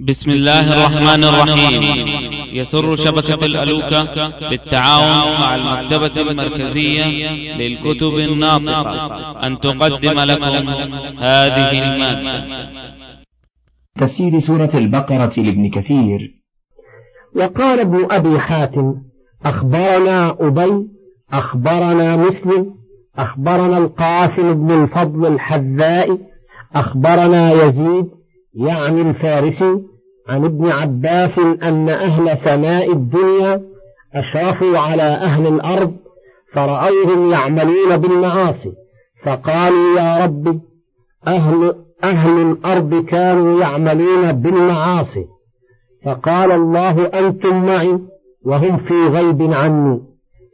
بسم الله الرحمن الرحيم. يسر شبكة الألوكة بالتعاون مع المكتبة المركزية للكتب الناطقة. أن تقدم لكم هذه المادة. تفسير سورة البقرة لابن كثير. وقال ابن أبي حاتم أخبرنا أبي أخبرنا مسلم أخبرنا القاسم بن الفضل الحذاء أخبرنا يزيد يعني الفارسي عن ابن عباس أن أهل سماء الدنيا أشرفوا على أهل الأرض فرأوهم يعملون بالمعاصي فقالوا يا رب أهل, أهل الأرض كانوا يعملون بالمعاصي. فقال الله أنتم معي وهم في غيب عني.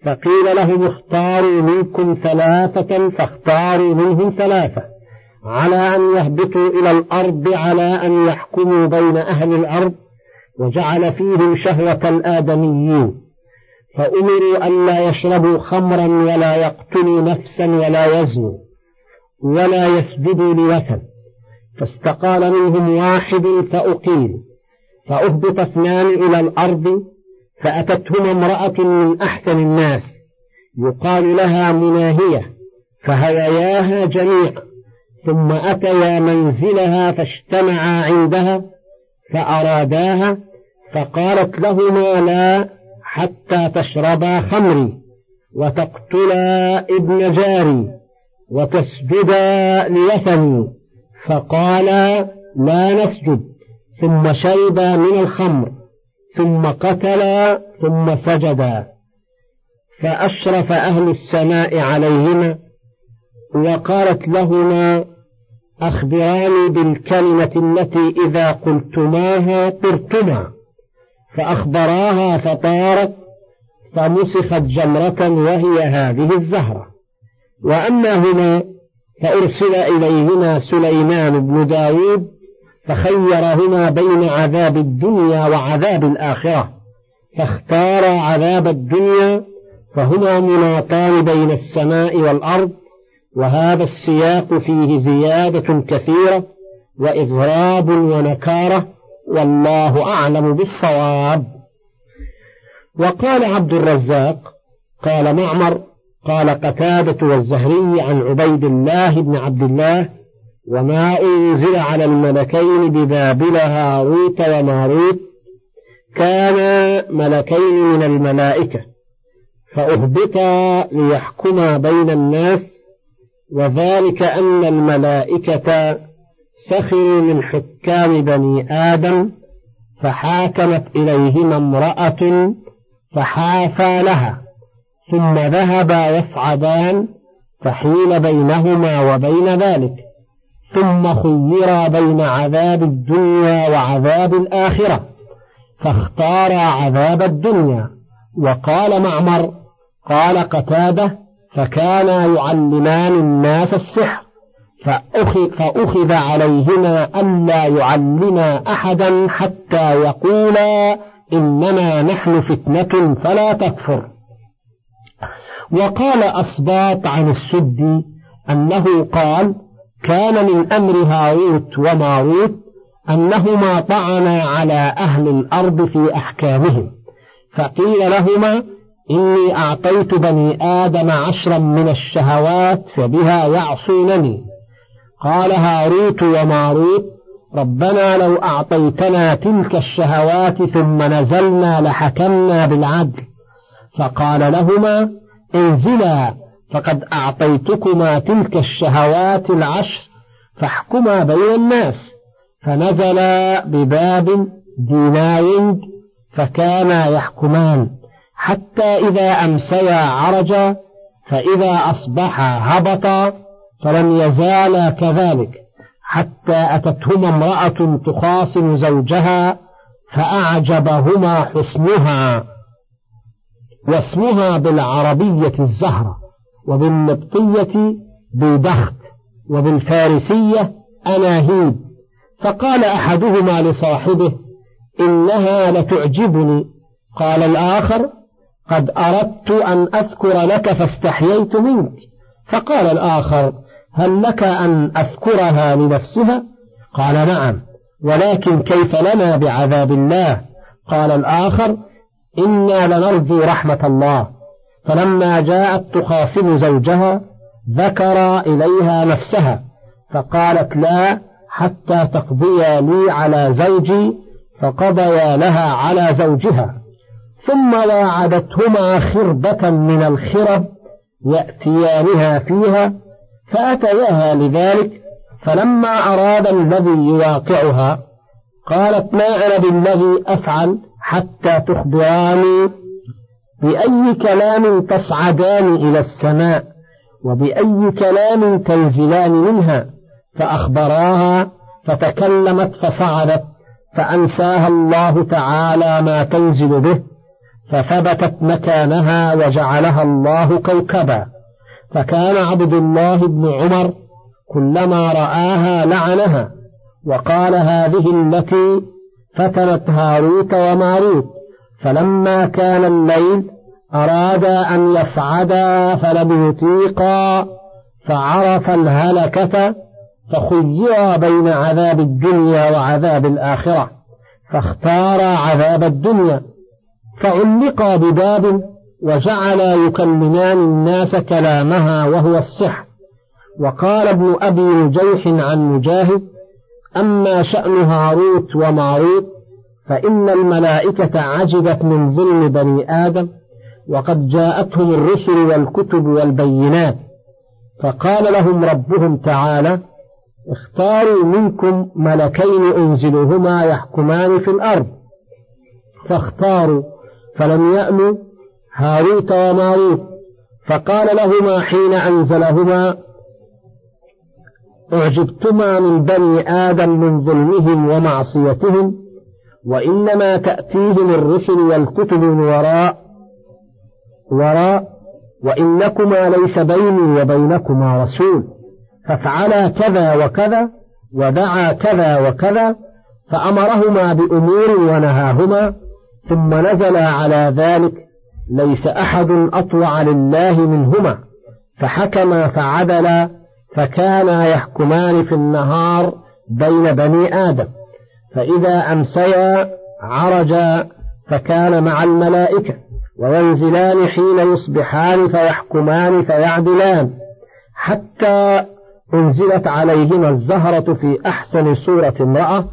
فقيل لهم اختاروا منكم ثلاثة فاختاروا منهم ثلاثة. على أن يهبطوا إلى الأرض على أن يحكموا بين أهل الأرض وجعل فيهم شهوة الآدميين. فأمروا أن لا يشربوا خمرا ولا يقتلوا نفسا ولا يزنوا ولا يسجدوا لوثن. فاستقال منهم واحد فأقيل فأهبط اثنان إلى الأرض فأتتهما امرأة من أحسن الناس. يقال لها مناهية فهوياها جميعا. ثم أتيا منزلها فاجتمعا عندها فأراداها فقالت لهما لا حتى تشربا خمري وتقتلا ابن جاري وتسجدا لوثني فقالا لا نسجد ثم شربا من الخمر ثم قتلا ثم سجدا فأشرف أهل السماء عليهما وقالت لهما أخبراني بالكلمة التي إذا قلتماها طرتما فأخبراها فطارت فمسخت جمرة وهي هذه الزهرة. وأما هنا فأرسل إليهما سليمان بن داود فخيرهما بين عذاب الدنيا وعذاب الآخرة فاختار عذاب الدنيا فهما مناطان بين السماء والأرض وهذا السياق فيه زيادة كثيرة وإغراب ونكارة والله أعلم بالصواب. وقال عبد الرزاق قال معمر قال قتادة والزهري عن عبيد الله بن عبد الله وما أنزل على الملكين ببابل هاروت وماروت كانا ملكين من الملائكة فأهبطا ليحكما بين الناس وذلك أن الملائكة سخروا من حكام بني آدم فحاكمت إليهما امرأة فحافا لها ثم ذهبا يصعدان فحيل بينهما وبين ذلك ثم خيرا بين عذاب الدنيا وعذاب الآخرة فاختارا عذاب الدنيا. وقال معمر قال قتادة فكانا يعلمان الناس السحر فأخذ عليهما ألا يعلما أحدا حتى يقولا إنما نحن فتنة فلا تكفر. وقال أصباط عن السدي أنه قال كان من أمر هاروت وماروت أنهما طعنا على أهل الأرض في أحكامهم فقيل لهما إني أعطيت بني آدم عشرا من الشهوات فبها يعصونني. قال هاروت وماروت ربنا لو أعطيتنا تلك الشهوات ثم نزلنا لحكمنا بالعدل. فقال لهما انزلا فقد أعطيتكما تلك الشهوات العشر فاحكما بين الناس. فنزلا بباب ديناينج فكانا يحكمان. حتى إذا أمسيا عرجا فإذا أصبحا هبطا فلم يزالا كذلك. حتى أتتهما امرأة تخاصم زوجها فأعجبهما حسنها واسمها بالعربية الزهرة وبالنبطية بودخت وبالفارسية أناهيد فقال أحدهما لصاحبه إنها لتعجبني. قال الآخر قد أردت أن أذكر لك فاستحييت منك. فقال الآخر هل لك أن أذكرها لنفسها؟ قال نعم. ولكن كيف لنا بعذاب الله؟ قال الآخر إنا لنرجو رحمة الله. فلما جاءت تخاصم زوجها ذكر إليها نفسها. فقالت لا حتى تقضيا لي على زوجي فقضيا لها على زوجها. ثم واعدتهما خربة من الخرب يأتيانها فيها فأتياها لذلك فلما أراد الذي يواقعها قالت ما أنا بالذي أفعل حتى تخبراني بأي كلام تصعدان إلى السماء وبأي كلام تنزلان منها فأخبراها فتكلمت فصعدت فأنساها الله تعالى ما تنزل به فثبتت مكانها وجعلها الله كوكبا. فكان عبد الله بن عمر كلما رآها لعنها وقال هذه التي فتنت هاروت وماروت فلما كان الليل أرادا أن يصعدا فلم يطيقا فعرف الهلكة فخيرا بين عذاب الدنيا وعذاب الآخرة فاختارا عذاب الدنيا. فعلقا بباب وجعلا يكلمان الناس كلامها وهو السحر وقال ابن أبي نجيح عن مجاهد أما شأن هاروت وماروت فإن الملائكة عجبت من ظلم بني آدم وقد جاءتهم الرسل والكتب والبينات. فقال لهم ربهم تعالى اختاروا منكم ملكين أنزلهما يحكمان في الأرض. فاختاروا فلم يألوا هاروت وماروت فقال لهما حين أنزلهما أعجبتما من بني آدم من ظلمهم ومعصيتهم وإنما تأتيهم الرسل والكتب من وراء وراء وإنكما ليس بيني وبينكما رسول فافعلا كذا وكذا ودعا كذا وكذا فأمرهما بأمور ونهاهما ثم نزل على ذلك ليس أحد أطوع لله منهما فحكما فعدلا فكانا يحكمان في النهار بين بني آدم فإذا أمسيا عرجا فكان مع الملائكة وينزلان حين يصبحان فيحكمان فيعدلان حتى أنزلت عليهما الزهرة في أحسن صورة امرأة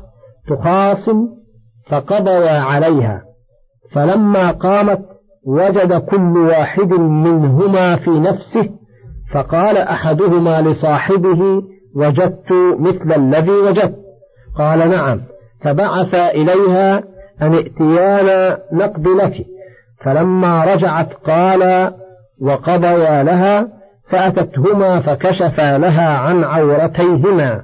تخاصم فقضيا عليها. فلما قامت وجد كل واحد منهما في نفسه فقال أحدهما لصاحبه وجدت مثل الذي وجدت. قال نعم فبعث إليها أن ائتيانا نقض لك. فلما رجعت قال وقضيا لها. فأتتهما فكشفا لها عن عورتيهما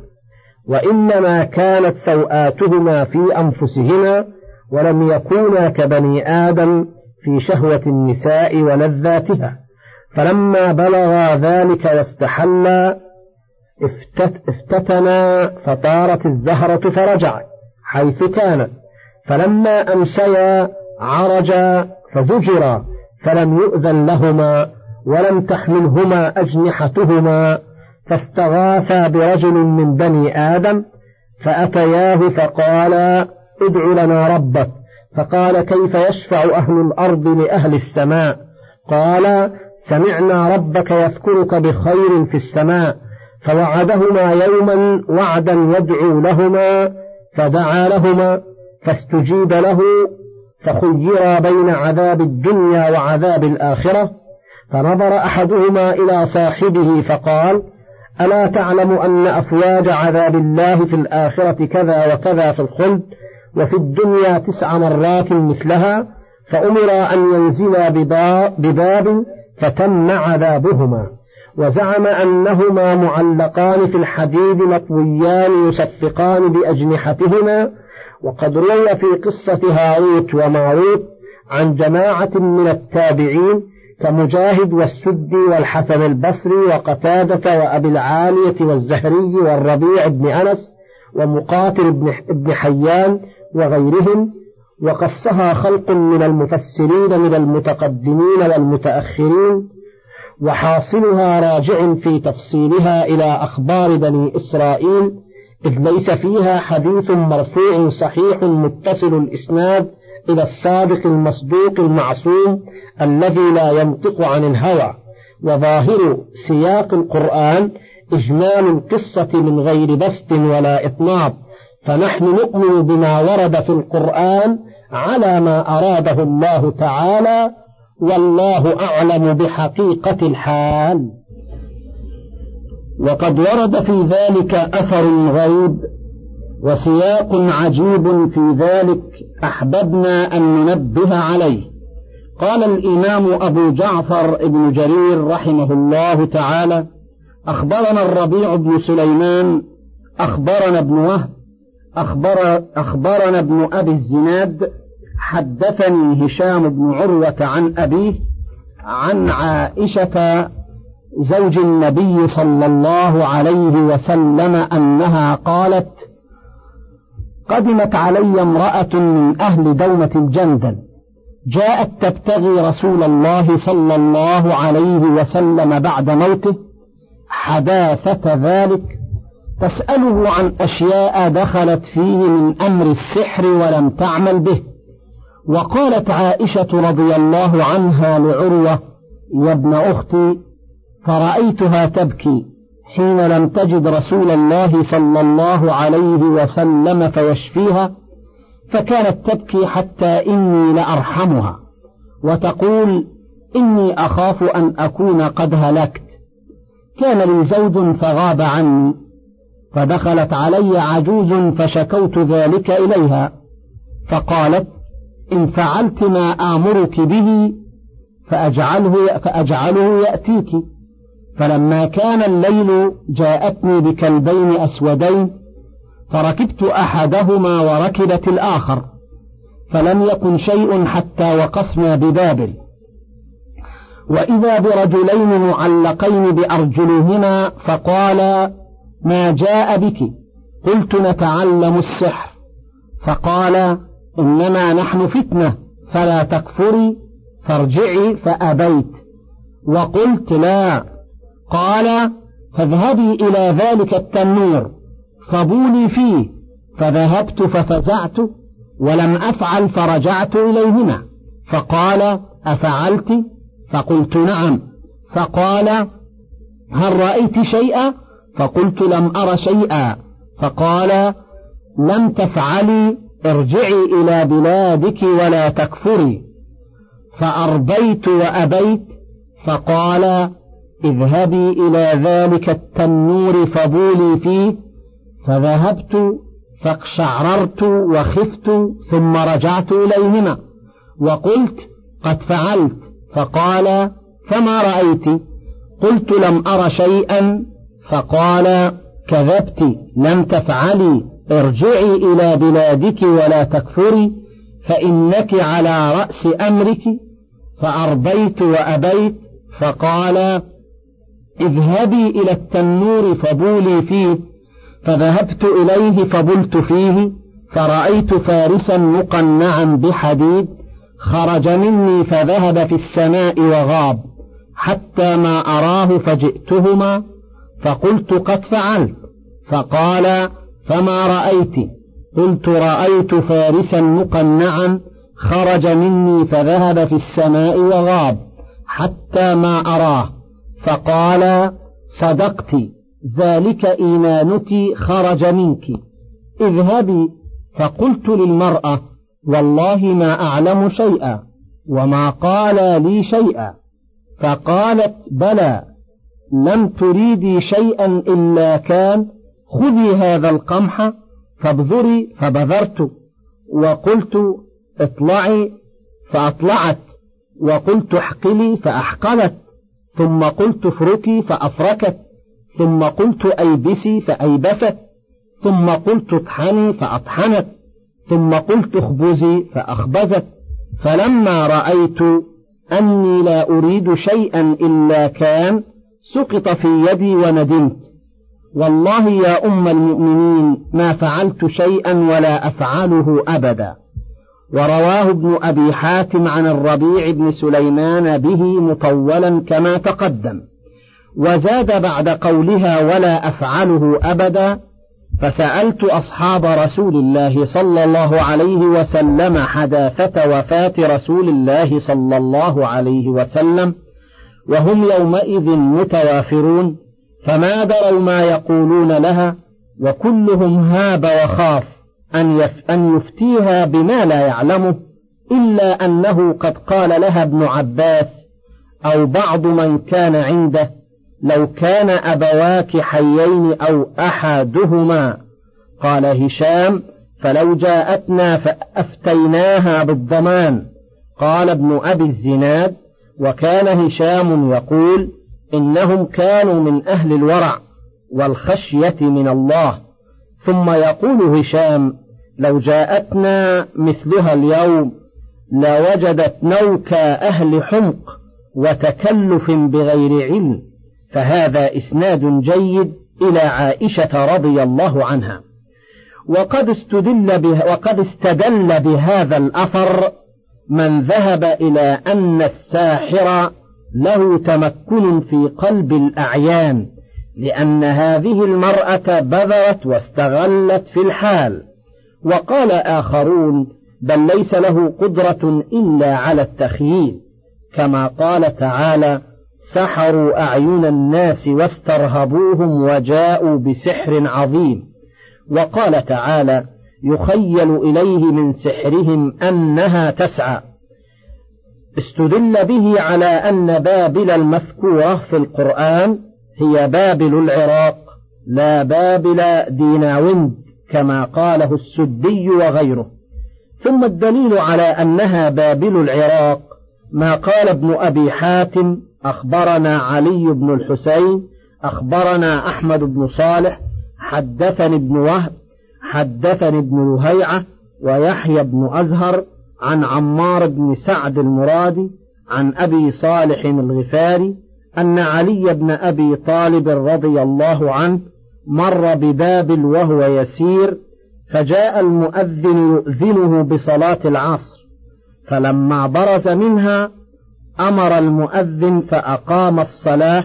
وإنما كانت سوآتهما في أنفسهما ولم يكونا كبني آدم في شهوة النساء ولذاتها فلما بلغا ذلك واستحلا افتتنا فطارت الزهرة فرجعت حيث كانت فلما أمسيا عرجا فزجرا فلم يؤذن لهما ولم تحملهما أجنحتهما. فاستغاثا برجل من بني آدم فأتياه فقالا ادع لنا ربك. فقال كيف يشفع أهل الأرض لأهل السماء؟ قال سمعنا ربك يذكرك بخير في السماء. فوعدهما يوما وعدا يدعو لهما فدعا لهما فاستجيب له فخيرا بين عذاب الدنيا وعذاب الآخرة. فنظر أحدهما إلى صاحبه فقال ألا تعلم أن أفواج عذاب الله في الآخرة كذا وكذا في الخلد؟ وفي الدنيا تسع مرات مثلها فأمر أن ينزلا بباب فتم عذابهما. وزعم أنهما معلقان في الحديد مطويان يصفقان بأجنحتهما. وقد روي في قصة هاروت وماروت عن جماعة من التابعين كمجاهد والسدي والحسن البصري وقتادة وأبي العالية والزهري والربيع بن أنس ومقاتل بن حيان وغيرهم وقصها خلق من المفسرين من المتقدمين والمتأخرين وحاصلها راجع في تفصيلها إلى أخبار بني إسرائيل إذ ليس فيها حديث مرفوع صحيح متصل الإسناد إلى الصادق المصدوق المعصوم الذي لا ينطق عن الهوى وظاهر سياق القرآن إجمال القصة من غير بسط ولا إطناب. فنحن نؤمن بما ورد في القرآن على ما أراده الله تعالى والله أعلم بحقيقة الحال. وقد ورد في ذلك أثر غريب وسياق عجيب في ذلك أحببنا أن ننبه عليه. قال الإمام أبو جعفر بن جرير رحمه الله تعالى أخبرنا الربيع بن سليمان أخبرنا ابن وهب أخبر أخبرنا ابن أبي الزناد حدثني هشام بن عروة عن أبيه عن عائشة زوج النبي صلى الله عليه وسلم أنها قالت قدمت علي امرأة من أهل دومة الجندل جاءت تبتغي رسول الله صلى الله عليه وسلم بعد موته حداثة ذلك تسأله عن أشياء دخلت فيه من أمر السحر ولم تعمل به. وقالت عائشة رضي الله عنها لعروة يا ابن أختي فرأيتها تبكي حين لم تجد رسول الله صلى الله عليه وسلم فيشفيها فكانت تبكي حتى إني لأرحمها وتقول إني أخاف أن أكون قد هلكت. كان لي زوج فغاب عني فدخلت علي عجوز فشكوت ذلك إليها فقالت إن فعلت ما آمرك به فأجعله, فأجعله يأتيك. فلما كان الليل جاءتني بكلبين أسودين فركبت أحدهما وركبت الآخر فلم يكن شيء حتى وقفنا ببابل. وإذا برجلين معلقين بأرجلهما فقالا ما جاء بك. قلت نتعلم السحر. فقال إنما نحن فتنة فلا تكفري فارجعي فأبيت. وقلت لا. قال فاذهبي إلى ذلك التنور فبولي فيه فذهبت ففزعت ولم أفعل فرجعت إليهما. فقال أفعلت؟ فقلت نعم. فقال هل رأيت شيئا؟ فقلت لم أر شيئا. فقال لم تفعلي ارجعي إلى بلادك ولا تكفري. فأربيت وأبيت. فقال اذهبي إلى ذلك التنور فبولي فيه. فذهبت فاقشعررت وخفت ثم رجعت إليهما. وقلت قد فعلت. فقال فما رأيت؟ قلت لم أر شيئا. فقال كذبت لم تفعلي ارجعي إلى بلادك ولا تكفري فإنك على رأس أمرك. فأربيت وأبيت فقال اذهبي إلى التنور فبولي فيه فذهبت إليه فبلت فيه فرأيت فارسا مقنعا بحديد خرج مني فذهب في السماء وغاب حتى ما أراه فجئتهما. فقلت قد فعلت. فقال فما رأيت؟ قلت رأيت فارسا مقنعا خرج مني فذهب في السماء وغاب حتى ما أراه. فقال صدقت ذلك إيمانك خرج منك. اذهبي. فقلت للمرأة والله ما أعلم شيئا وما قال لي شيئا. فقالت بلى. لم تريدي شيئا إلا كان خذي هذا القمح فابذري فبذرت. وقلت اطلعي فأطلعت. وقلت احقلي فأحقلت. ثم قلت افركي فأفركت. ثم قلت أيبسي فأيبست. ثم قلت اطحني فأطحنت. ثم قلت اخبزي فأخبزت. فلما رأيت أني لا أريد شيئا إلا كان سقط في يدي وندمت. والله يا أم المؤمنين ما فعلت شيئا ولا أفعله أبدا. ورواه ابن أبي حاتم عن الربيع بن سليمان به مطولا كما تقدم. وزاد بعد قولها ولا أفعله أبدا فسألت أصحاب رسول الله صلى الله عليه وسلم حداثة وفاة رسول الله صلى الله عليه وسلم وهم يومئذ متوافرون فما دروا ما يقولون لها وكلهم هاب وخاف أن, يف أن يفتيها بما لا يعلمه إلا أنه قد قال لها ابن عباس أو بعض من كان عنده لو كان أبواك حيين أو أحدهما. قال هشام فلو جاءتنا فأفتيناها بالضمان. قال ابن أبي الزناد وكان هشام يقول إنهم كانوا من أهل الورع والخشية من الله. ثم يقول هشام لو جاءتنا مثلها اليوم لوجدت نوك أهل حمق وتكلف بغير علم فهذا إسناد جيد إلى عائشة رضي الله عنها. وقد استدل به وقد استدل بهذا الأثر من ذهب إلى أن الساحر له تمكن في قلب الأعيان لأن هذه المرأة بذرت واستغلت في الحال. وقال آخرون بل ليس له قدرة إلا على التخييل. كما قال تعالى سحروا أعين الناس واسترهبوهم وجاءوا بسحر عظيم. وقال تعالى يخيل إليه من سحرهم أنها تسعى. استدل به على أن بابل المذكورة في القرآن هي بابل العراق لا بابل ديناوند كما قاله السدي وغيره. ثم الدليل على أنها بابل العراق ما قال ابن أبي حاتم أخبرنا علي بن الحسين أخبرنا أحمد بن صالح حدثني ابن وهب حدثني ابن لهيعة ويحيى بن أزهر عن عمار بن سعد المرادي عن أبي صالح الغفاري أن علي بن أبي طالب رضي الله عنه مر ببابل وهو يسير فجاء المؤذن يؤذنه بصلاة العصر فلما برز منها أمر المؤذن فأقام الصلاة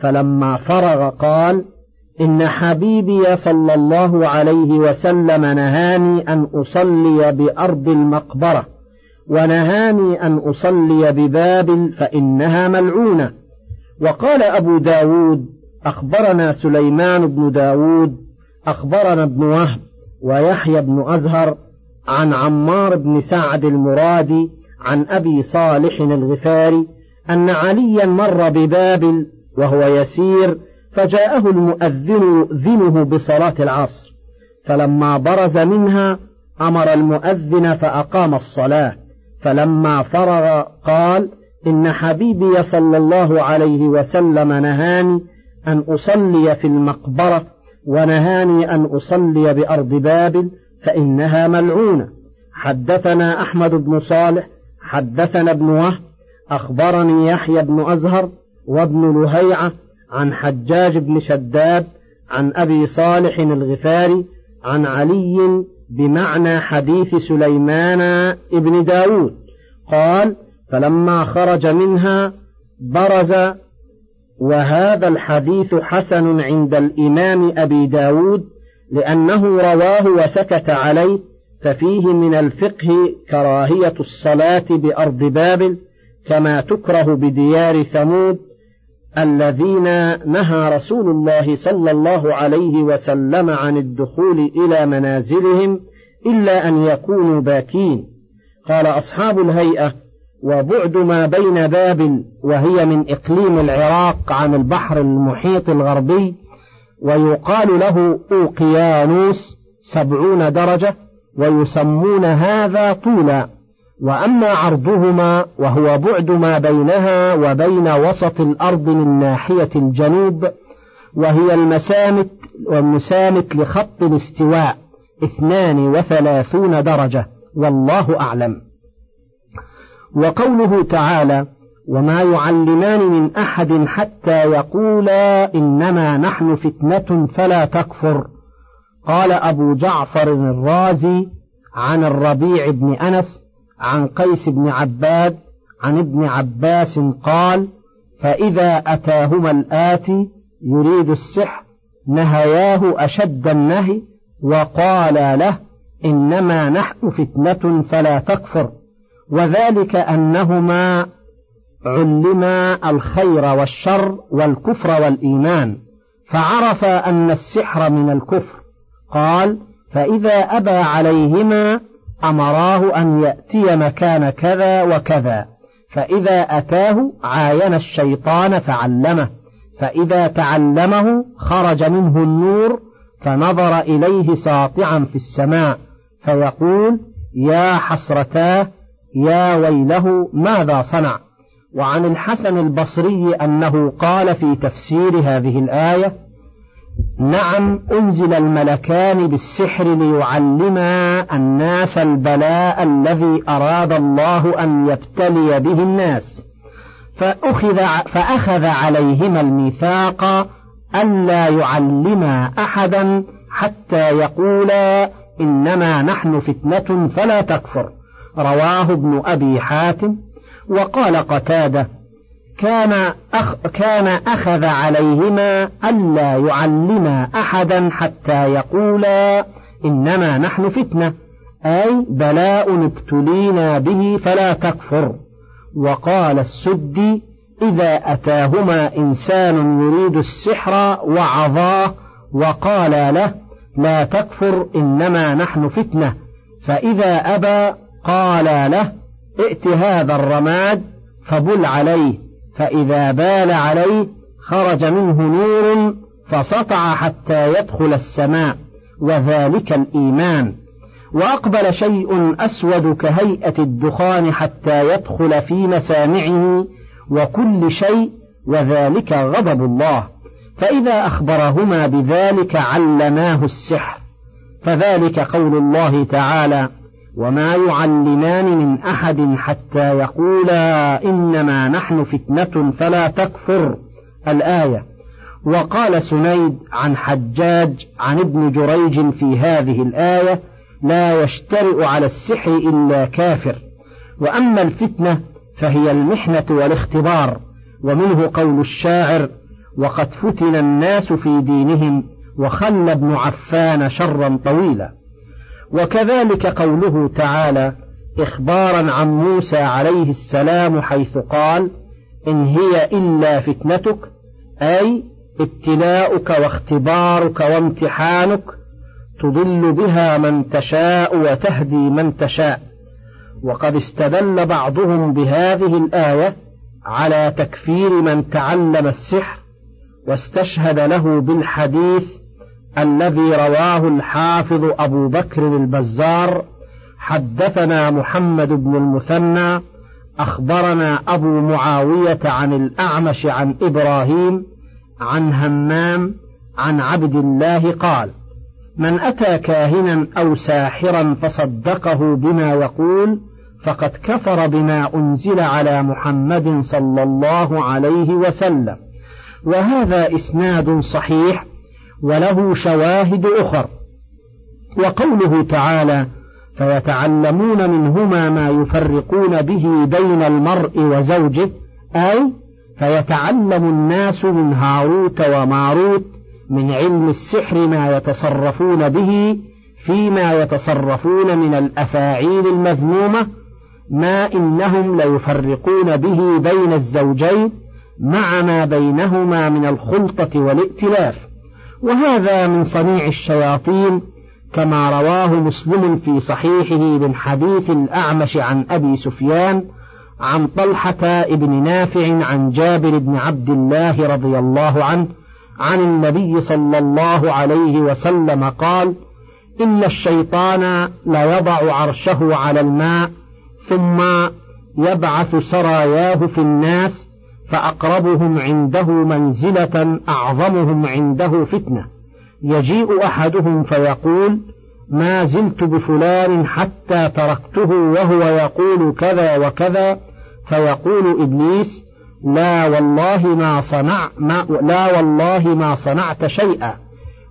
فلما فرغ قال إن حبيبي صلى الله عليه وسلم نهاني أن أصلي بأرض المقبرة ونهاني أن أصلي ببابل فإنها ملعونة. وقال أبو داود أخبرنا سليمان بن داود أخبرنا ابن وهب ويحيى بن أزهر عن عمار بن سعد المرادي عن أبي صالح الغفاري أن عليا مر ببابل وهو يسير فجاءه المؤذن يؤذنه بصلاة العصر فلما برز منها أمر المؤذن فأقام الصلاة فلما فرغ قال إن حبيبي صلى الله عليه وسلم نهاني أن أصلي في المقبرة ونهاني أن أصلي بأرض بابل فإنها ملعونة. حدثنا أحمد بن صالح حدثنا ابن وهب أخبرني يحيى بن أزهر وابن لهيعة عن حجاج بن شداد عن أبي صالح الغفاري عن علي بمعنى حديث سليمان ابن داود. قال فلما خرج منها برز وهذا الحديث حسن عند الإمام أبي داود لأنه رواه وسكت عليه ففيه من الفقه كراهية الصلاة بأرض بابل كما تكره بديار ثمود الذين نهى رسول الله صلى الله عليه وسلم عن الدخول إلى منازلهم إلا أن يكونوا باكين. قال أصحاب الهيئة وبعد ما بين بابل وهي من إقليم العراق عن البحر المحيط الغربي ويقال له أوقيانوس سبعون درجة ويسمون هذا طولا. وأما عرضهما وهو بعد ما بينها وبين وسط الأرض من ناحية الجنوب وهي المسامت والمسامت لخط الاستواء اثنان وثلاثون درجة والله أعلم. وقوله تعالى وما يعلمان من أحد حتى يقولا إنما نحن فتنة فلا تكفر قال أبو جعفر الرازي عن الربيع بن أنس عن قيس بن عباد عن ابن عباس قال فإذا أتاهما الآتي يريد السحر نهياه أشد النهي وقال له إنما نحن فتنة فلا تكفر وذلك أنهما علما الخير والشر والكفر والإيمان فعرف أن السحر من الكفر. قال فإذا أبى عليهما أمراه أن يأتي مكان كذا وكذا فإذا أتاه عاين الشيطان فعلمه فإذا تعلمه خرج منه النور فنظر إليه ساطعا في السماء فيقول يا حسرتاه يا ويله ماذا صنع؟ وعن الحسن البصري أنه قال في تفسير هذه الآية نعم أنزل الملكان بالسحر ليعلما الناس البلاء الذي أراد الله أن يبتلي به الناس. فأخذ, فأخذ عليهما الميثاق ألا يعلما أحدا حتى يقولا إنما نحن فتنة فلا تكفر. رواه ابن أبي حاتم. وقال قتادة كان أخ كان أخذ عليهما ألا يعلما أحدا حتى يقولا إنما نحن فتنة أي بلاء ابتلينا به فلا تكفر. وقال السدي إذا أتاهما إنسان يريد السحر وعظاه وقال له لا تكفر إنما نحن فتنة فإذا أبى قال له ائت هذا الرماد فبل عليه. فإذا بال عليه خرج منه نور فسطع حتى يدخل السماء وذلك الإيمان. وأقبل شيء أسود كهيئة الدخان حتى يدخل في مسامعه وكل شيء وذلك غضب الله. فإذا أخبرهما بذلك علماه السحر. فذلك قول الله تعالى وما يعلمان من أحد حتى يقولا إنما نحن فتنة فلا تكفر. الآية وقال سنيد عن حجاج عن ابن جريج في هذه الآية لا يشترئ على السحر إلا كافر. وأما الفتنة فهي المحنة والاختبار ومنه قول الشاعر وقد فتن الناس في دينهم وخلى ابن عفان شرا طويلا. وكذلك قوله تعالى إخبارا عن موسى عليه السلام حيث قال إن هي إلا فتنتك أي ابتلاؤك واختبارك وامتحانك تضل بها من تشاء وتهدي من تشاء. وقد استدل بعضهم بهذه الآية على تكفير من تعلم السحر واستشهد له بالحديث الذي رواه الحافظ أبو بكر البزار حدثنا محمد بن المثنى أخبرنا أبو معاوية عن الأعمش عن إبراهيم عن همام عن عبد الله قال من أتى كاهنا أو ساحرا فصدقه بما يقول فقد كفر بما أنزل على محمد صلى الله عليه وسلم وهذا إسناد صحيح وله شواهد أخر. وقوله تعالى فيتعلمون منهما ما يفرقون به بين المرء وزوجه أي فيتعلم الناس من هاروت وماروت من علم السحر ما يتصرفون به فيما يتصرفون من الأفاعيل المذمومة ما إنهم ليفرقون به بين الزوجين مع ما بينهما من الخلطة والائتلاف. وهذا من صنيع الشياطين كما رواه مسلم في صحيحه من حديث الأعمش عن أبي سفيان عن طلحة ابن نافع عن جابر بن عبد الله رضي الله عنه عن النبي صلى الله عليه وسلم قال إن الشيطان ليضع عرشه على الماء ثم يبعث سراياه في الناس فأقربهم عنده منزلة أعظمهم عنده فتنة. يجيء أحدهم فيقول ما زلت بفلان حتى تركته وهو يقول كذا وكذا. فيقول إبليس لا والله ما صنع ما لا والله ما صنعت شيئا.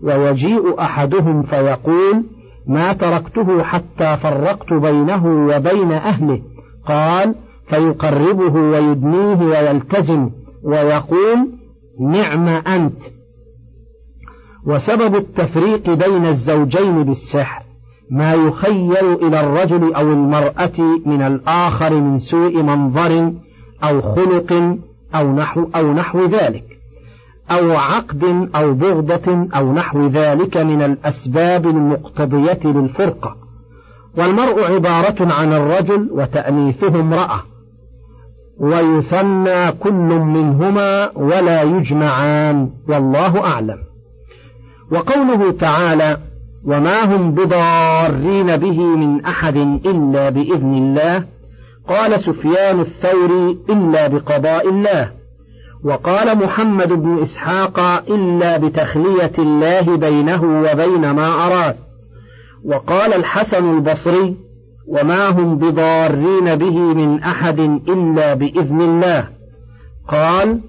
ويجيء أحدهم فيقول ما تركته حتى فرقت بينه وبين أهله. قال فيقربه ويدنيه ويلتزم ويقول نعم أنت. وسبب التفريق بين الزوجين بالسحر ما يخيل إلى الرجل أو المرأة من الآخر من سوء منظر أو خلق أو نحو, أو نحو ذلك أو عقد أو بغضة أو نحو ذلك من الأسباب المقتضية للفرقة. والمرء عبارة عن الرجل وتأنيثه امرأة. ويثنى كل منهما ولا يجمعان والله أعلم. وقوله تعالى وما هم بضارين به من أحد إلا بإذن الله قال سفيان الثوري إلا بقضاء الله وقال محمد بن إسحاق إلا بتخلية الله بينه وبين ما أراد وقال الحسن البصري وما هم بضارين به من أحد إلا بإذن الله. قال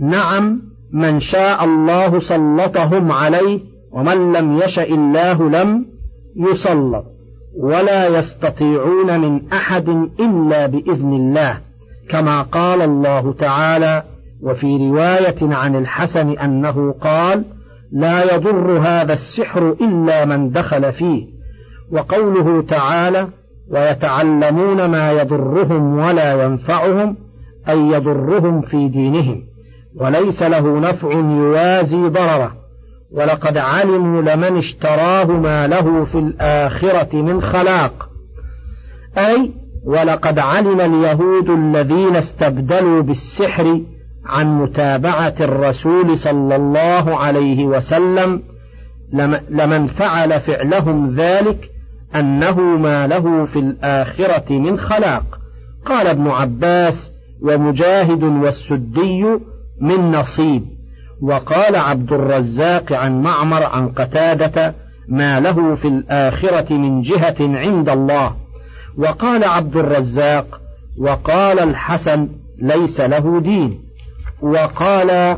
نعم من شاء الله سلطهم عليه ومن لم يشأ الله لم يسلط. ولا يستطيعون من أحد إلا بإذن الله. كما قال الله تعالى وفي رواية عن الحسن أنه قال لا يضر هذا السحر إلا من دخل فيه. وقوله تعالى ويتعلمون ما يضرهم ولا ينفعهم أي يضرهم في دينهم. وليس له نفع يوازي ضرره. ولقد علموا لمن اشتراه ما له في الآخرة من خلاق. أي ولقد علم اليهود الذين استبدلوا بالسحر عن متابعة الرسول صلى الله عليه وسلم لمن فعل فعلهم ذلك أنه ما له في الآخرة من خلاق. قال ابن عباس ومجاهد والسدي من نصيب. وقال عبد الرزاق عن معمر عن قتادة ما له في الآخرة من جهة عند الله. وقال عبد الرزاق وقال الحسن ليس له دين. وقال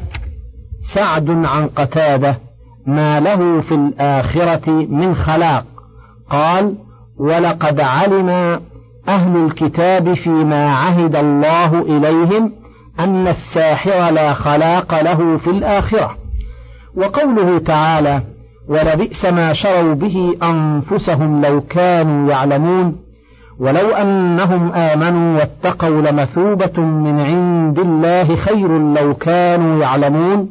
سعد عن قتادة ما له في الآخرة من خلاق. قال ولقد علم أهل الكتاب فيما عهد الله إليهم أن الساحر لا خلاق له في الآخرة. وقوله تعالى ولبئس ما شروا به أنفسهم لو كانوا يعلمون ولو أنهم آمنوا واتقوا لمثوبة من عند الله خير لو كانوا يعلمون.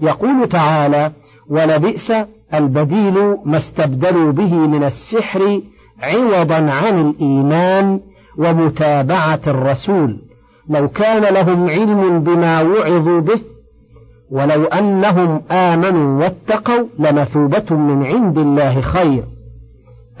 يقول تعالى ولبئس البديل ما استبدلوا به من السحر عوضا عن الإيمان ومتابعة الرسول. لو كان لهم علم بما وعظوا به ولو أنهم آمنوا واتقوا لمثوبة من عند الله خير.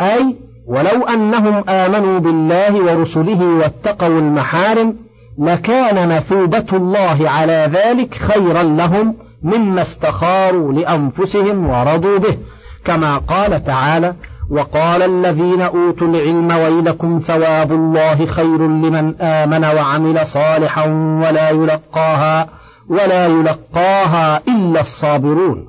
أي ولو أنهم آمنوا بالله ورسله واتقوا المحارم لكان مثوبة الله على ذلك خيرا لهم مما استخاروا لأنفسهم ورضوا به كما قال تعالى وقال الذين أوتوا العلم ويلكم ثواب الله خير لمن آمن وعمل صالحا ولا يلقاها ولا يلقاها إلا الصابرون.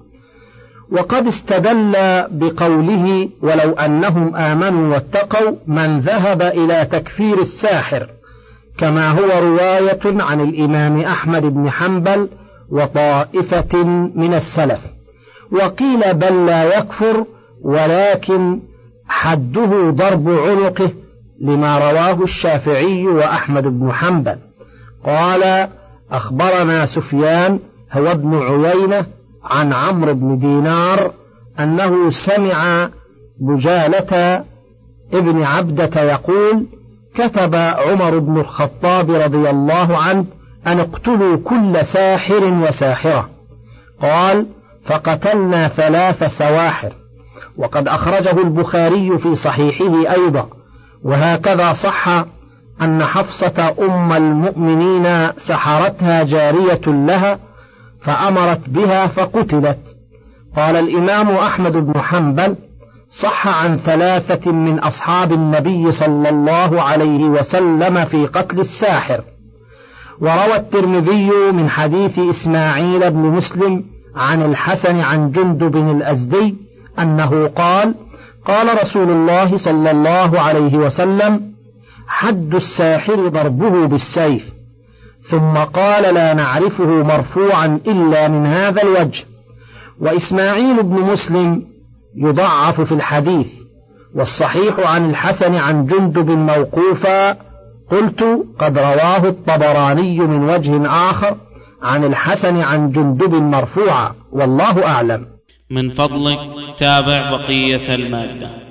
وقد استدل بقوله ولو أنهم آمنوا واتقوا من ذهب إلى تكفير الساحر كما هو رواية عن الإمام أحمد بن حنبل وطائفة من السلف. وقيل بل لا يكفر ولكن حده ضرب عنقه لما رواه الشافعي وأحمد بن حنبل. قال أخبرنا سفيان هو ابن عيينة عن عمرو بن دينار أنه سمع بجالة ابن عبدة يقول كتب عمر بن الخطاب رضي الله عنه أن اقتلوا كل ساحر وساحرة. قال فقتلنا ثلاث سواحر. وقد أخرجه البخاري في صحيحه أيضا. وهكذا صح أن حفصة أم المؤمنين سحرتها جارية لها فأمرت بها فقتلت. قال الإمام أحمد بن حنبل صح عن ثلاثة من أصحاب النبي صلى الله عليه وسلم في قتل الساحر. وروى الترمذي من حديث إسماعيل بن مسلم عن الحسن عن جندب الأزدي أنه قال قال رسول الله صلى الله عليه وسلم حد الساحر ضربه بالسيف. ثم قال لا نعرفه مرفوعا إلا من هذا الوجه. وإسماعيل بن مسلم يضعف في الحديث. والصحيح عن الحسن عن جندب موقوفا قلت قد رواه الطبراني من وجه آخر عن الحسن عن جندب مرفوعا والله أعلم. من فضلك تابع بقية المادة.